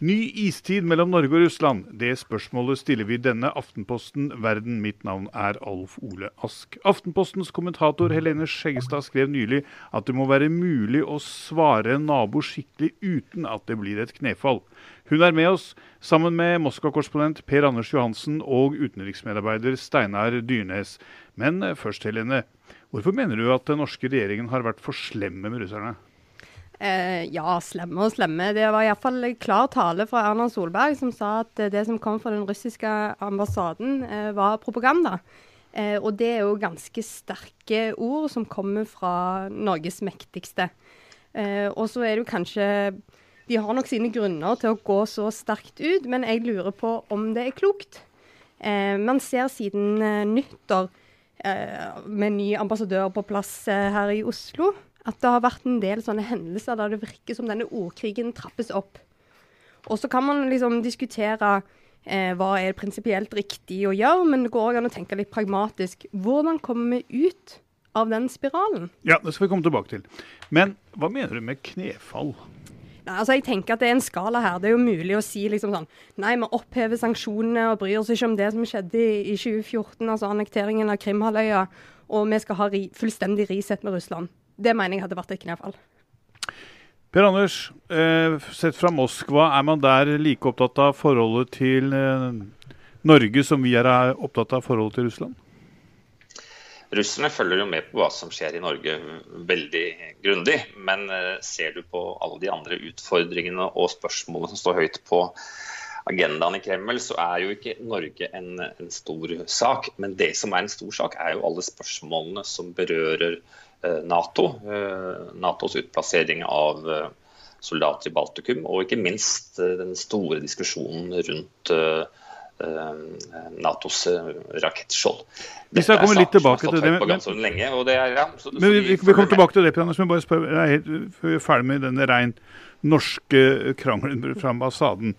Ny istid mellom Norge og Russland? Det spørsmålet stiller vi denne Aftenposten Verden. Mitt navn er Alf Ole Ask. Aftenpostens kommentator Helene Skjeggestad skrev nylig at det må være mulig å svare en nabo skikkelig uten at det blir et knefall. Hun er med oss sammen med Moskva-korrespondent Per Anders Johansen og utenriksmedarbeider Steinar Dyrnes. Men først, Helene. Hvorfor mener du at den norske regjeringen har vært for slemme med russerne? Eh, ja, slemme og slemme. Det var iallfall klar tale fra Erna Solberg, som sa at det som kom fra den russiske ambassaden, eh, var propaganda. Eh, og det er jo ganske sterke ord som kommer fra Norges mektigste. Eh, og så er det jo kanskje De har nok sine grunner til å gå så sterkt ut, men jeg lurer på om det er klokt. Eh, man ser siden eh, nyttår, med ny ambassadør på plass her i Oslo, at det har vært en del sånne hendelser der det virker som denne ordkrigen trappes opp. Og så kan man liksom diskutere eh, hva er prinsipielt riktig å gjøre, men det går òg an å tenke litt pragmatisk. Hvordan kommer vi ut av den spiralen? Ja, det skal vi komme tilbake til. Men hva mener du med knefall? Nei, altså jeg tenker at Det er en skala her. Det er jo mulig å si liksom sånn Nei, vi opphever sanksjonene og bryr oss ikke om det som skjedde i, i 2014, altså annekteringen av Krimhalvøya, og vi skal ha ri, fullstendig risett med Russland. Det mener jeg hadde vært et knefall. Per Anders, eh, sett fra Moskva, er man der like opptatt av forholdet til eh, Norge som vi er opptatt av forholdet til Russland? Russerne følger jo med på hva som skjer i Norge veldig grundig. Men eh, ser du på alle de andre utfordringene og spørsmålene som står høyt på agendaen i Kreml, så er jo ikke Norge en, en stor sak. Men det som er en stor sak, er jo alle spørsmålene som berører Nato. Eh, Natos utplassering av soldater i Baltikum, og ikke minst den store diskusjonen rundt Natos rakettskjold. Vi skal komme litt tilbake til det. Men, lenge, det er, ja, så, men vi, vi, vi kommer tilbake til det, Anders, men bare spør, jeg er helt ferdig med denne rein norske krangelen fra ambassaden.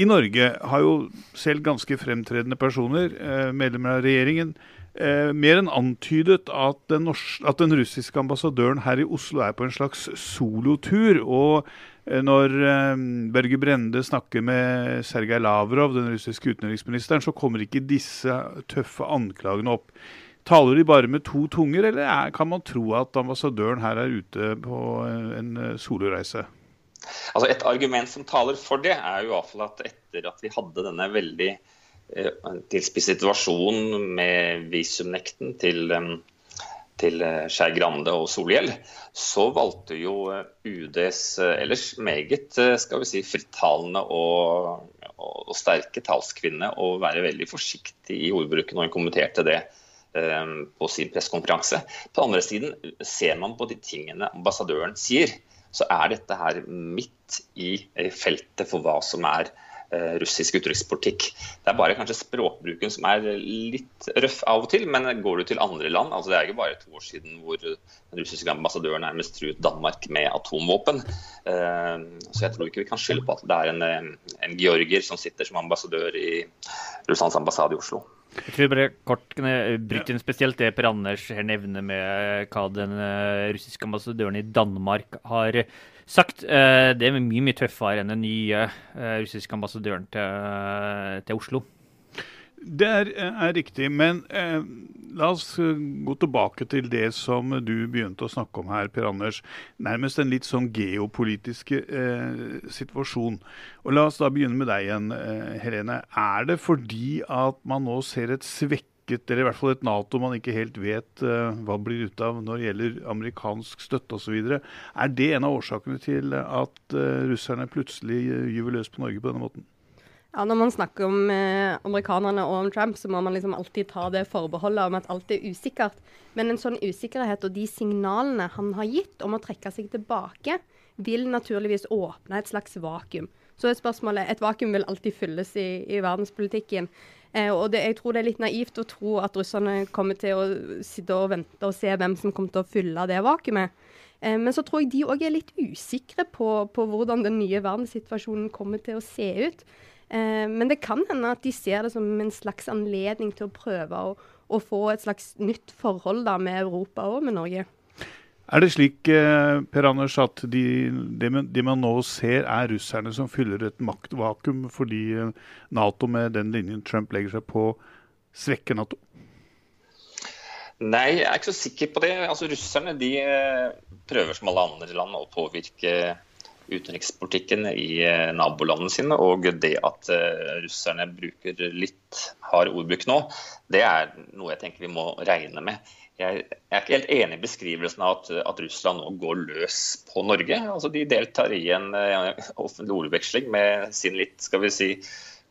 I Norge har jo selv ganske fremtredende personer, eh, medlemmer av regjeringen, eh, mer enn antydet at den, norsk, at den, russiske ambassadøren her i Oslo er på en slags solotur. Og eh, når eh, Børge Brende snakker med Sergej Lavrov, den russiske utenriksministeren, så kommer ikke disse tøffe anklagene opp. Taler de bare med to tunger, eller er, kan man tro at ambassadøren her er ute på en soloreise? Altså Et argument som taler for det, er jo i hvert fall at etter at vi hadde denne veldig eh, tilspisset situasjonen med visumnekten til, til uh, Skei Grande og Solhjell, så valgte jo uh, UDs ellers meget skal vi si, frittalende og, og, og sterke talskvinne å være veldig forsiktig i ordbruken når hun kommenterte det på sin pressekonferanse. På den andre siden ser man på de tingene ambassadøren sier så er dette her midt i feltet for hva som er eh, russisk utenrikspolitikk. Det er bare kanskje språkbruken som er litt røff av og til, men går du til andre land altså Det er ikke bare to år siden hvor den russiske ambassadøren nærmest truet Danmark med atomvåpen. Eh, så jeg tror ikke vi kan skylde på at det er en, en georgier som sitter som ambassadør i Russlands ambassade i Oslo. Jeg tror bare kort kunne bryte inn spesielt det Per Anders her nevner med hva den russiske ambassadøren i Danmark har sagt. Det er mye mye tøffere enn den nye russiske ambassadøren til, til Oslo. Det er, er riktig, men eh, la oss eh, gå tilbake til det som du begynte å snakke om her, Per Anders. Nærmest en litt sånn geopolitisk eh, situasjon. Og La oss da begynne med deg igjen, eh, Helene. Er det fordi at man nå ser et svekket eller i hvert fall et Nato man ikke helt vet uh, hva blir ut av når det gjelder amerikansk støtte osv. Er det en av årsakene til at uh, russerne plutselig gyver løs på Norge på denne måten? Ja, Når man snakker om eh, amerikanerne og om Trump, så må man liksom alltid ta det forbeholdet om at alt er usikkert. Men en sånn usikkerhet og de signalene han har gitt om å trekke seg tilbake, vil naturligvis åpne et slags vakuum. Så er spørsmålet Et vakuum vil alltid fylles i, i verdenspolitikken. Eh, og det, jeg tror det er litt naivt å tro at russerne kommer til å sitte og vente og se hvem som kommer til å fylle det vakuumet. Eh, men så tror jeg de òg er litt usikre på, på hvordan den nye verdenssituasjonen kommer til å se ut. Eh, men det kan hende at de ser det som en slags anledning til å prøve å, å få et slags nytt forhold da, med Europa og med Norge. Er det slik eh, Per Anders, at de, de, de, man nå ser, er russerne som fyller et maktvakuum fordi eh, Nato med den linjen Trump legger seg på, svekker Nato? Nei, jeg er ikke så sikker på det. Altså, Russerne de prøver som alle andre land å påvirke utenrikspolitikken i eh, nabolandene sine. Og det at eh, russerne bruker litt hard ordbruk nå, det er noe jeg tenker vi må regne med. Jeg er ikke helt enig i beskrivelsen av at, at Russland nå går løs på Norge. Altså, de deltar i en uh, offentlig ordveksling med sin litt skal vi si,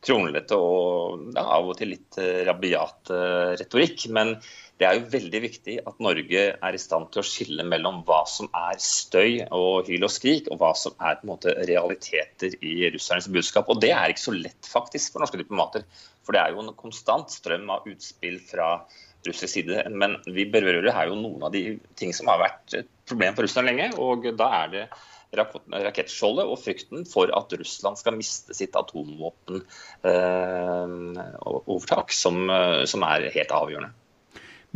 kronglete og ja, av og til litt rabiat retorikk. Men det er jo veldig viktig at Norge er i stand til å skille mellom hva som er støy og hyl og skrik, og hva som er på en måte realiteter i russernes budskap. Og det er ikke så lett faktisk for norske diplomater. For det er jo en konstant strøm av utspill fra russisk side. Men vi berører her jo noen av de ting som har vært et problem for Russland lenge. Og da er det rakettskjoldet og frykten for at Russland skal miste sitt atomvåpenovertak, eh, som, eh, som er helt avgjørende.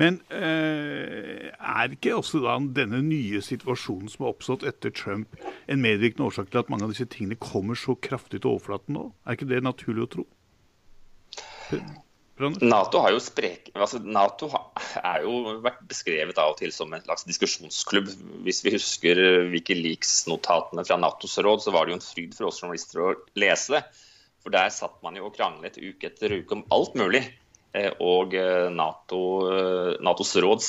Men eh, er ikke også da denne nye situasjonen som har oppstått etter Trump, en medvirkende årsak til at mange av disse tingene kommer så kraftig til overflaten nå? Er ikke det naturlig å tro? Nato har jo sprek, altså Nato er jo vært beskrevet av og til som en slags diskusjonsklubb. Hvis vi husker Wikileaks-notatene fra Natos råd, så var det jo en fryd for oss journalister å lese det. For der satt man jo og kranglet uke etter uke om alt mulig. Eh, og eh, NATO, eh, Natos råd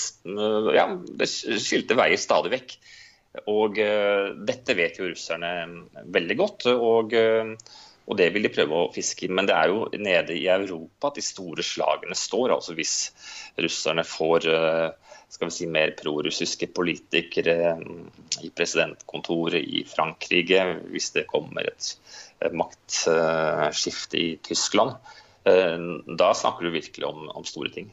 ja, det skilte veier stadig vekk. Og dette vet jo russerne veldig godt. Og, og, det vil de prøve å fiske inn. Men det er jo nede i Europa at de store slagene står. altså Hvis russerne får skal vi si, mer prorussiske politikere i presidentkontoret i Frankrike, hvis det kommer et, maktskifte i Tyskland, da snakker du virkelig om, om store ting.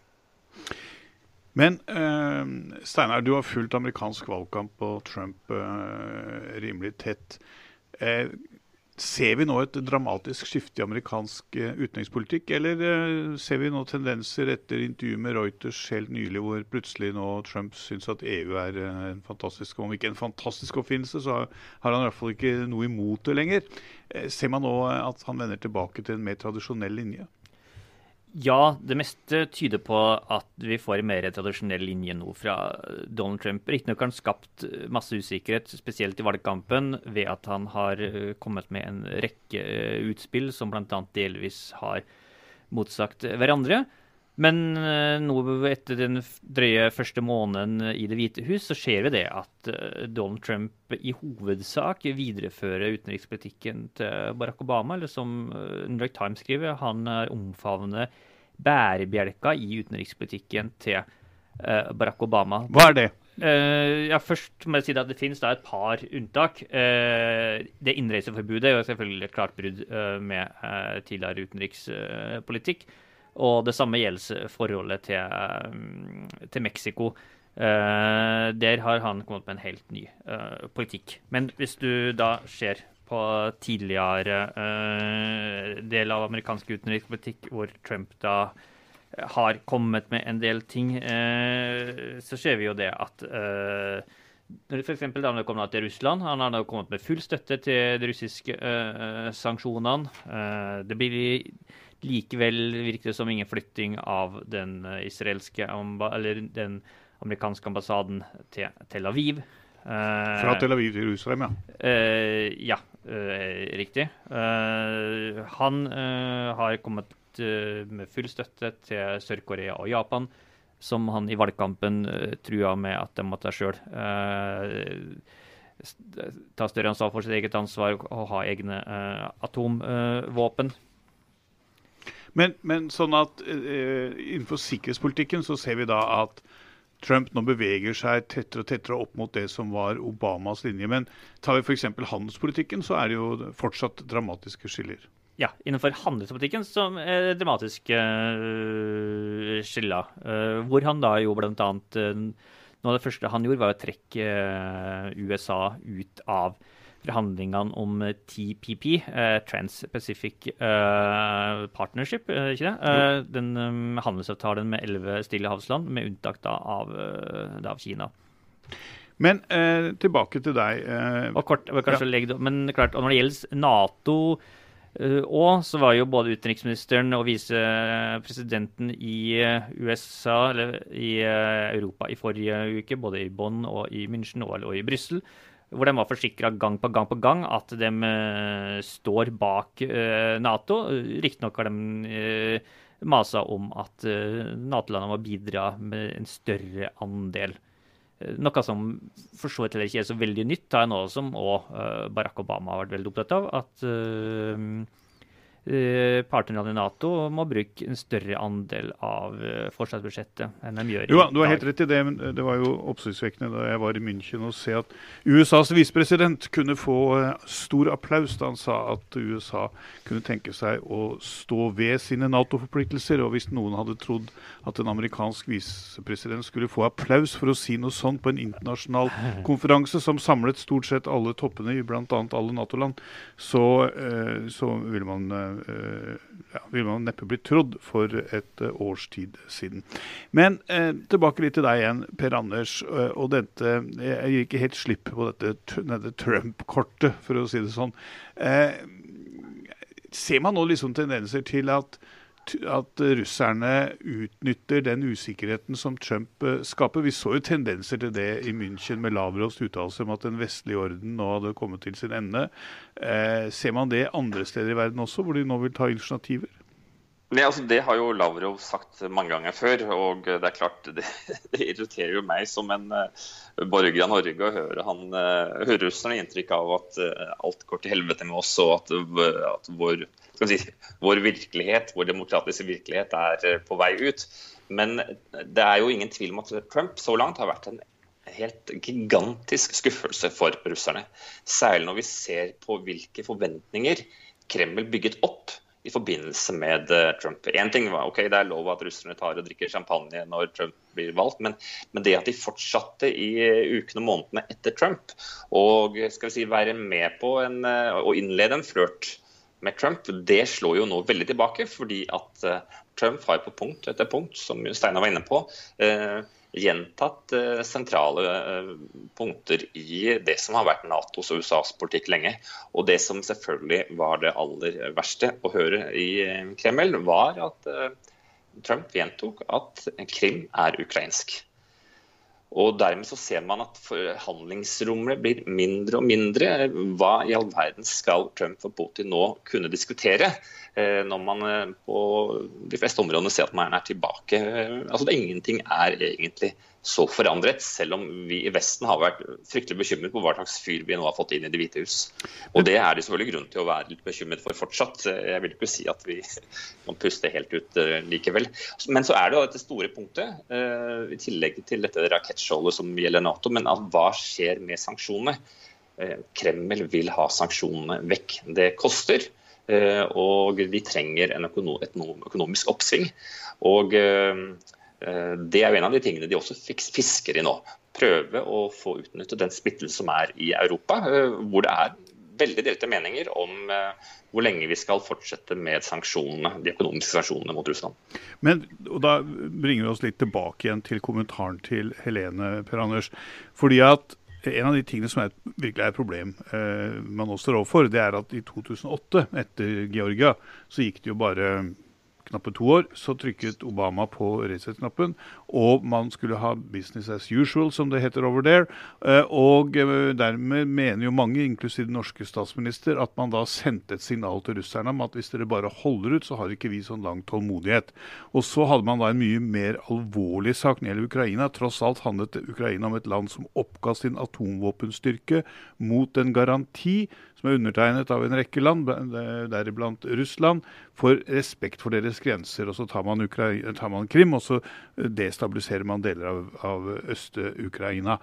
Men eh, Steinar, du har fulgt amerikansk valgkamp og Trump eh, rimelig tett. Eh, ser vi nå et dramatisk skifte i amerikansk eh, utenrikspolitikk, eller eh, ser vi nå tendenser etter intervjuet med Reuters helt nylig, hvor plutselig nå Trump syns at EU er en fantastisk, om ikke en fantastisk oppfinnelse, så har han i hvert fall ikke noe imot det lenger. ser man nå at han vender tilbake til en mer tradisjonell linje? Ja, det meste tyder på at vi får en mer tradisjonell linje nå fra Donald Trump. Riktignok har han skapt masse usikkerhet, spesielt i valgkampen, ved at han har eh, kommet med en rekke eh, utspill som bl.a. delvis har motsagt hverandre. Men eh, nå etter den drøye første måneden i Det hvite hus, så ser vi det at Donald Trump i hovedsak viderefører utenrikspolitikken til Barack Obama. Eller som New York Times skriver, han omfavner bærebjelka i utenrikspolitikken til Barack Obama. Hva er det? Ja, først må jeg si at Det finnes da et par unntak. Det innreiseforbudet er jo selvfølgelig et klart brudd med tidligere utenrikspolitikk. Og det samme gjelder forholdet til, um, til Mexico. Uh, der har han kommet med en helt ny uh, politikk. Men hvis du da ser på tidligere uh, del av amerikansk utenrikspolitikk, hvor Trump da har kommet med en del ting, så ser vi jo det at f.eks. da han kom til Russland, han har kommet med full støtte til de russiske uh, sanksjonene. Uh, det blir likevel virker det som ingen flytting av den israelske eller den amerikanske ambassaden til Tel Aviv. Uh, Fra Tel Aviv til Jerusalem, ja. ja, riktig. han har kommet med full støtte til Sør-Korea og Japan som han i valgkampen uh, trua med at de måtte sjøl uh, ta større ansvar for sitt eget ansvar og ha egne uh, atomvåpen. Men, men, sånn at uh, innenfor sikkerhetspolitikken så ser vi da at Trump nå beveger seg tettere og tettere opp mot det som var Obamas linje. Men tar vi f.eks. handelspolitikken, så er det jo fortsatt dramatiske skiller ja, innenfor handelspolitikken som er dramatisk uh, skilla. Uh, hvor han da jo blant annet uh, Noe av det første han gjorde, var å trekke USA ut av forhandlingene om TPP, Trans-Pacific Partnership, ikke det? den um, handelsavtalen med elleve stillehavsland, med unntak da av, da av Kina. Men tilbake til deg. og kort, kanskje ja. legge, men klart, når det gjelder Nato og så var jo både utenriksministeren og visepresidenten i eh, USA, eller i eh, Europa i forrige uke, både i Bonn og i München og, i Brussel, hvor de var forsikra gang på gang på gang at de står bak Nato. Riktignok har de masa om at Nato-landene må bidra med en større andel. Noe som for så vidt heller ikke er så veldig nytt. Er noe som òg eh, Barack Obama har vært veldig opptatt av. At Eh, partnerne i Nato må bruke en større andel av eh, forsvarsbudsjettet enn de gjør i jo, Du har helt rett i det, men det var jo oppsiktsvekkende da jeg var i München å se at USAs visepresident kunne få eh, stor applaus da han sa at USA kunne tenke seg å stå ved sine Nato-forpliktelser. Og hvis noen hadde trodd at en amerikansk visepresident skulle få applaus for å si noe sånt på en internasjonal konferanse som samlet stort sett alle toppene i bl.a. alle Nato-land, så, så ville man Eh, ja, ville man neppe blitt trodd for et eh, års tid siden. Men eh, tilbake litt til deg igjen, Per Anders. og dette, Jeg gir ikke helt slipp på dette, dette Trump-kortet, for å si det sånn. Eh, ser man nå liksom tendenser til at at russerne utnytter den usikkerheten som Trump eh, skaper. Vi så jo tendenser til det i München med Lavrovs uttalelse om at den vestlige orden nå hadde kommet til sin ende. Eh, ser man det andre steder i verden også, hvor de nå vil ta initiativer? Det, altså, det har jo Lavrov sagt mange ganger før. og det er klart, det, det irriterer jo meg som en uh, borger av Norge å høre han uh, russerne inntrykk av at uh, alt går til helvete med oss, og at, at vår, si, vår, virkelighet, vår demokratiske virkelighet er på vei ut. Men det er jo ingen tvil om at Trump så langt har vært en helt gigantisk skuffelse for russerne. Særlig når vi ser på hvilke forventninger Kreml bygget opp i forbindelse med uh, Trump. Én ting var ok, det er lov at russerne tar og drikker champagne når Trump blir valgt, men, men det at de fortsatte i uh, ukene og månedene etter Trump og skal vi si, være med på en, å innlede en flørt med Trump, det slår jo nå veldig tilbake. Fordi at Trump har på punkt etter punkt, som Steinar var inne på, gjentatt eh, sentrale eh, punkter i det som har vært Natos og USAs politikk lenge. Og det som selvfølgelig var det aller verste å høre i eh, Kreml, var at Trump gjentok at Krim er ukrainsk. Og Dermed så ser man at forhandlingsrommet blir mindre og mindre. Hva i all verden skal Trump og Putin nå kunne diskutere, eh, når man eh, på de fleste områdene ser at man er tilbake? Altså det Ingenting er egentlig så forandret, selv om vi i Vesten har vært fryktelig bekymret på hva slags fyr vi nå har fått inn i Det hvite hus. Og det er det selvfølgelig grunn til å være litt bekymret for fortsatt. Jeg vil ikke si at vi kan puste helt ut uh, likevel. Men så er det jo dette store punktet, uh, i tillegg til dette rakettskjoldet som gjelder Nato, men at hva skjer med sanksjonene? Uh, Kreml vil ha sanksjonene vekk. Det koster. Og de trenger en økonomisk oppsving. Og Eh, det er jo en av de tingene de også fisker i nå. Prøve å få utnyttet den splittelsen som er i Europa, eh, hvor det er veldig delte meninger om hvor lenge vi skal fortsette med sanksjonene, de økonomiske sanksjonene mot Russland. Men Da bringer vi oss litt tilbake igjen til kommentaren til Helene Per Anders. Fordi at en av de tingene som er, virkelig er et problem eh, man nå står overfor, det er at i 2008, etter Georgia, så gikk det jo bare knappe to år, så trykket Obama på reset-knappen, og man skulle ha 'business as usual', som det heter over there. Eh, og eh, dermed mener jo mange, inklusiv den norske statsminister, at man da sendte et signal til russerne om at hvis dere bare holder ut, så har ikke vi sånn lang tålmodighet. Og så hadde man da en mye mer alvorlig sak når det gjelder Ukraina. Tross alt handlet Ukraina om et land som oppga sin atomvåpenstyrke mot en garanti som er undertegnet av en rekke land, deriblant Russland, for respekt for deres grenser. Og så tar man, Ukraina, tar man Krim, og så destabiliserer man deler av, av Øst-Ukraina.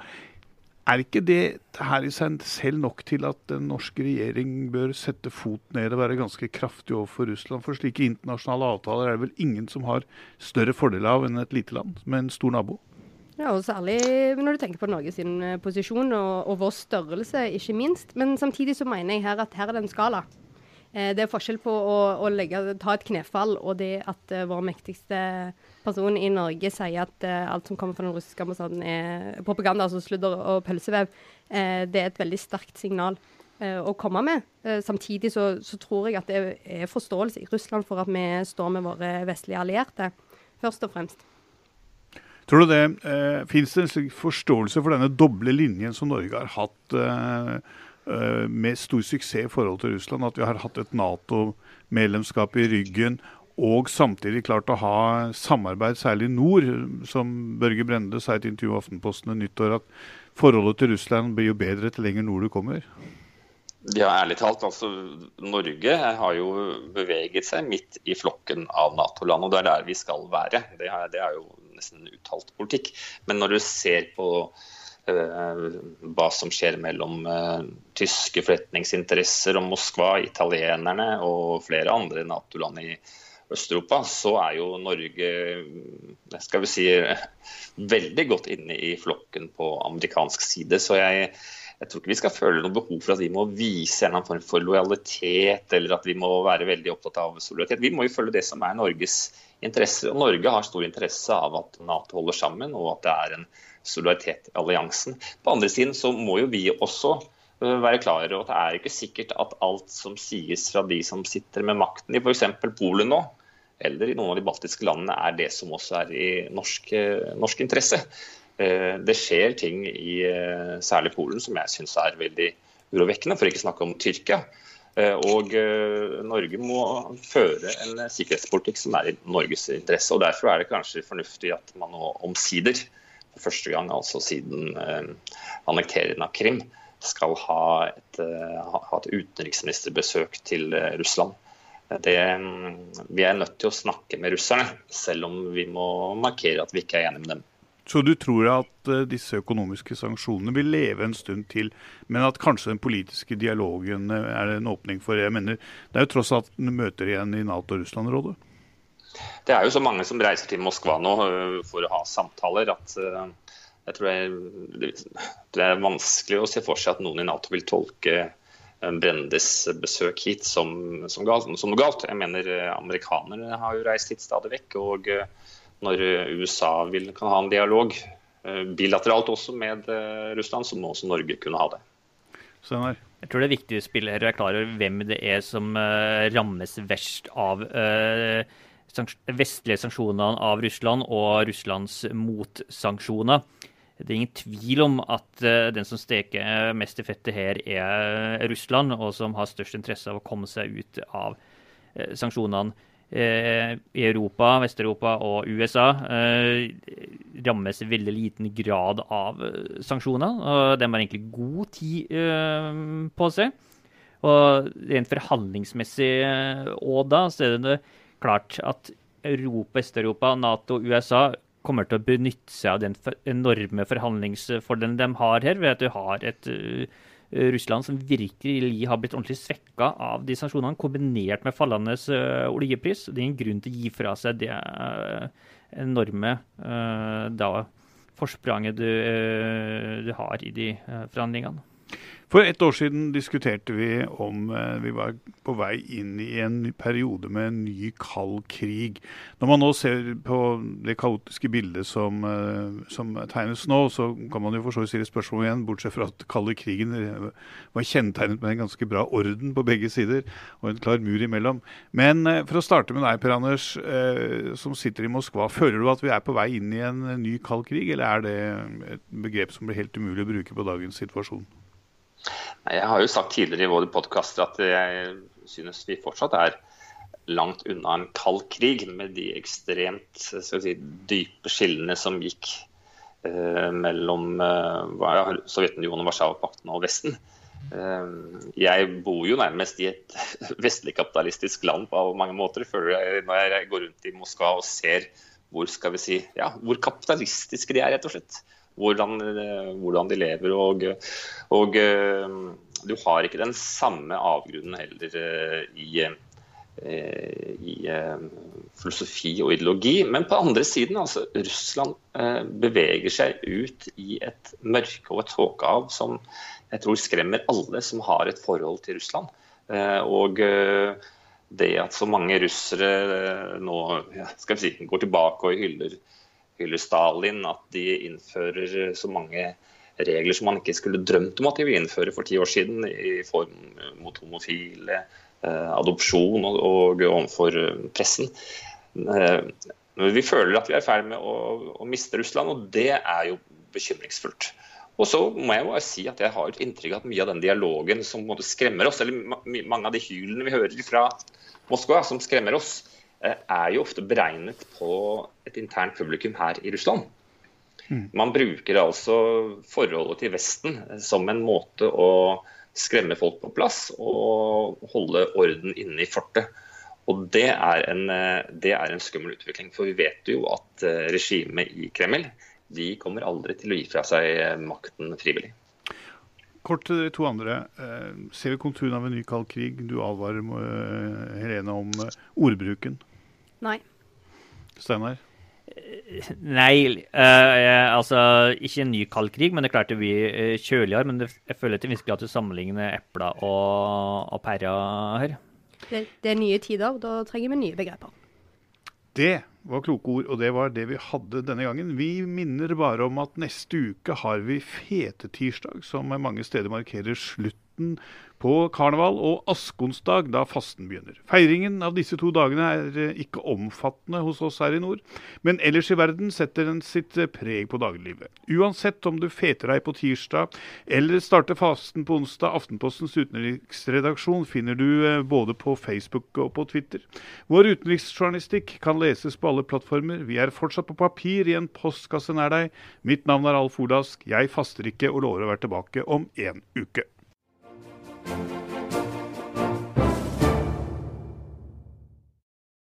Er ikke det her i seg selv nok til at den norske regjering bør sette fot ned og være ganske kraftig overfor Russland? For slike internasjonale avtaler er det vel ingen som har større fordel av enn et lite land med en stor nabo? Ja, og Særlig når du tenker på Norge sin eh, posisjon og, og, vår størrelse, ikke minst. Men samtidig så mener jeg her at her er det en skala. Eh, det er forskjell på å, å legge, ta et knefall og det at uh, vår mektigste person i Norge sier at uh, alt som kommer fra den russiske ambassaden er propaganda, altså sludder og pølsevev. Uh, det er et veldig sterkt signal å komme med. samtidig så, så, tror jeg at det er forståelse i Russland for at vi står med våre vestlige allierte, først og fremst. Tror du det eh, Fins det en forståelse for denne doble linjen som Norge har hatt eh, eh, med stor suksess i forhold til Russland? At vi har hatt et Nato-medlemskap i ryggen og samtidig klart å ha samarbeid, særlig nord. Som Børge Brende sa i et intervju i Aftenposten i nyttår, at forholdet til Russland blir jo bedre til lenger nord du kommer. Ja, ærlig talt. altså Norge har jo beveget seg midt i flokken av Nato-land, og det er der vi skal være. Det er, det er jo nesten uttalt politikk. Men når du ser på uh, hva som skjer mellom uh, tyske forretningsinteresser og Moskva, italienerne og flere andre Nato-land i Øst-Europa, så er jo Norge skal vi si, veldig godt inne i flokken på amerikansk side. Så jeg, jeg tror ikke vi skal føle noe behov for at vi må vise en form for lojalitet, eller at vi må være veldig opptatt av solidaritet. Vi må jo følge det som er Norges interesser. Og Norge har stor interesse av at Nato holder sammen, og at det er en solidaritet i alliansen. På andre siden så må jo vi også øh, være klar over at det er ikke sikkert at alt som sies fra de som sitter med makten i f.eks. Polen nå, eller i noen av de baltiske landene, er det som også er i norsk, øh, norsk interesse. Øh, det skjer ting i særlig Polen som jeg syns er veldig urovekkende, for ikke å snakke om Tyrkia. Eh, og eh, Norge må føre en sikkerhetspolitikk som er i Norges interesse. og Derfor er det kanskje fornuftig at man nå omsider, for første gang altså siden eh, annekteringen av Krim, skal ha et, ha et utenriksministerbesøk til Russland. Det, vi er nødt til å snakke med russerne, selv om vi må markere at vi ikke er enige med dem. Så du tror at uh, disse økonomiske sanksjonene vil leve en stund til, men at kanskje den politiske dialogen uh, er en åpning for Jeg mener, Det er jo tross alt møter igjen i Nato-Russland-rådet? Det er jo så mange som reiser til Moskva nå uh, for å ha samtaler at jeg tror jeg, det er vanskelig å se for seg at noen i Nato vil tolke Brendes besøk hit som, som, galt, som noe galt. Jeg mener Amerikanere har jo reist hit stadig vekk. og når USA vil, kan ha en dialog eh, bilateralt også med eh, Russland, så må også Norge kunne ha det. Senere. Jeg tror det er viktig å spille her, være klar over hvem det er som uh, rammes verst av uh, vestlige sanksjonene av Russland og Russlands motsanksjoner. Det er ingen tvil om at uh, den som steker mest i fettet her, er Russland, og som har størst interesse av å komme seg ut av sanksjonene. Eh, i Europa, Vest-Europa og USA eh, rammes i veldig liten grad av eh, sanksjoner. og De har egentlig god tid på seg. Og rent forhandlingsmessig òg da, så er det klart at Europa, Vest-Europa, Nato USA kommer til å benytte seg av den enorme forhandlingsfordelen de har her, ved at du har et Russland som virkelig har blitt ordentlig svekka av de sanksjonene, kombinert med fallende uh, oljepris. Det er ingen grunn til å gi fra seg det uh, enorme uh, da, forspranget du, du, har i de forhandlingene. For et år siden diskuterte vi om eh, vi var på vei inn i en periode med en ny kald krig. Når man nå ser på det kaotiske bildet som, eh, som tegnes nå, så kan man jo for så vidt stille spørsmål igjen, bortsett fra at kalde krigen eh, var kjennetegnet med en ganske bra orden på begge sider og en klar mur imellom. Men for å starte med deg, Per Anders, som sitter i Moskva. Føler du at vi er på vei inn i en ny kald krig, eller er det et begrep som blir helt umulig å bruke på dagens situasjon? Jeg har jo sagt tidligere i våre podkaster at jeg synes vi fortsatt er langt unna en kald krig, med de ekstremt si, dype skillene som gikk eh, mellom eh, Sovjetunionen, Warszawapakten og Vesten. Eh, jeg bor jo nærmest i et vestlig kapitalistisk land på mange måter. Jeg, når jeg går rundt i Moskva og ser hvor, skal vi si, ja, hvor kapitalistiske de er, rett og slett hvordan, eh, hvordan de lever. Og, og, eh, du har ikke den samme avgrunnen heller eh, i, i filosofi og ideologi. Men på andre siden, altså Russland beveger seg ut i et mørke og et tåkehav som jeg tror skremmer alle som har et forhold til Russland. Og det at så mange russere nå skal vi si, går tilbake og hyller hyller Stalin, at de innfører så mange regler som man ikke skulle drømt om at de ville innføre for ti år siden, i form mot homofile, eh, adopsjon og, og overfor pressen. Men vi føler at vi er i ferd med å, å, miste Russland, og det er jo bekymringsfullt. Og så må jeg bare si at jeg har et inntrykk av at mye av den dialogen som skremmer oss, eller mange av de hylene vi hører fra Moskva som skremmer oss, Eh, er jo ofte beregnet på et internt publikum her i Russland. Mm. Man bruker altså forholdet til Vesten eh, som en måte å skremme folk på plass og holde orden inne i fortet. Og det er, en, eh, det er en skummel utvikling. For vi vet jo at regimet i Kreml de kommer aldri til å gi fra seg makten frivillig. Kort til dere to andre. Ser vi konturene av en ny kald krig? Du advarer Helene om ordbruken. Nei. Steinar? Nei, uh, altså ikke en ny kald krig, men det klarte vi blir eh, kjøligere. Men det, jeg føler til virkelig at du sammenligner epler og, og pærer her. Det, det, er nye tider, da trenger vi nye begreper. Det var kloke ord, og det var det vi hadde denne gangen. Vi minner bare om at neste uke har vi Fetetirsdag, som mange steder markerer slutten på karneval og askonsdag, da fasten begynner. Feiringen av disse to dagene er eh, ikke omfattende hos oss her i nord, men ellers i verden setter den sitt eh, preg på dagliglivet. Uansett om du feter deg på tirsdag eller starter fasten på onsdag, Aftenpostens utenriksredaksjon finner du eh, både på Facebook og på Twitter. Vår utenriksjournalistikk kan leses alle plattformer. Vi er fortsatt på papir i en postkasse nær deg. Mitt navn er Alf Olask. Jeg faster ikke og lover å være tilbake om en uke.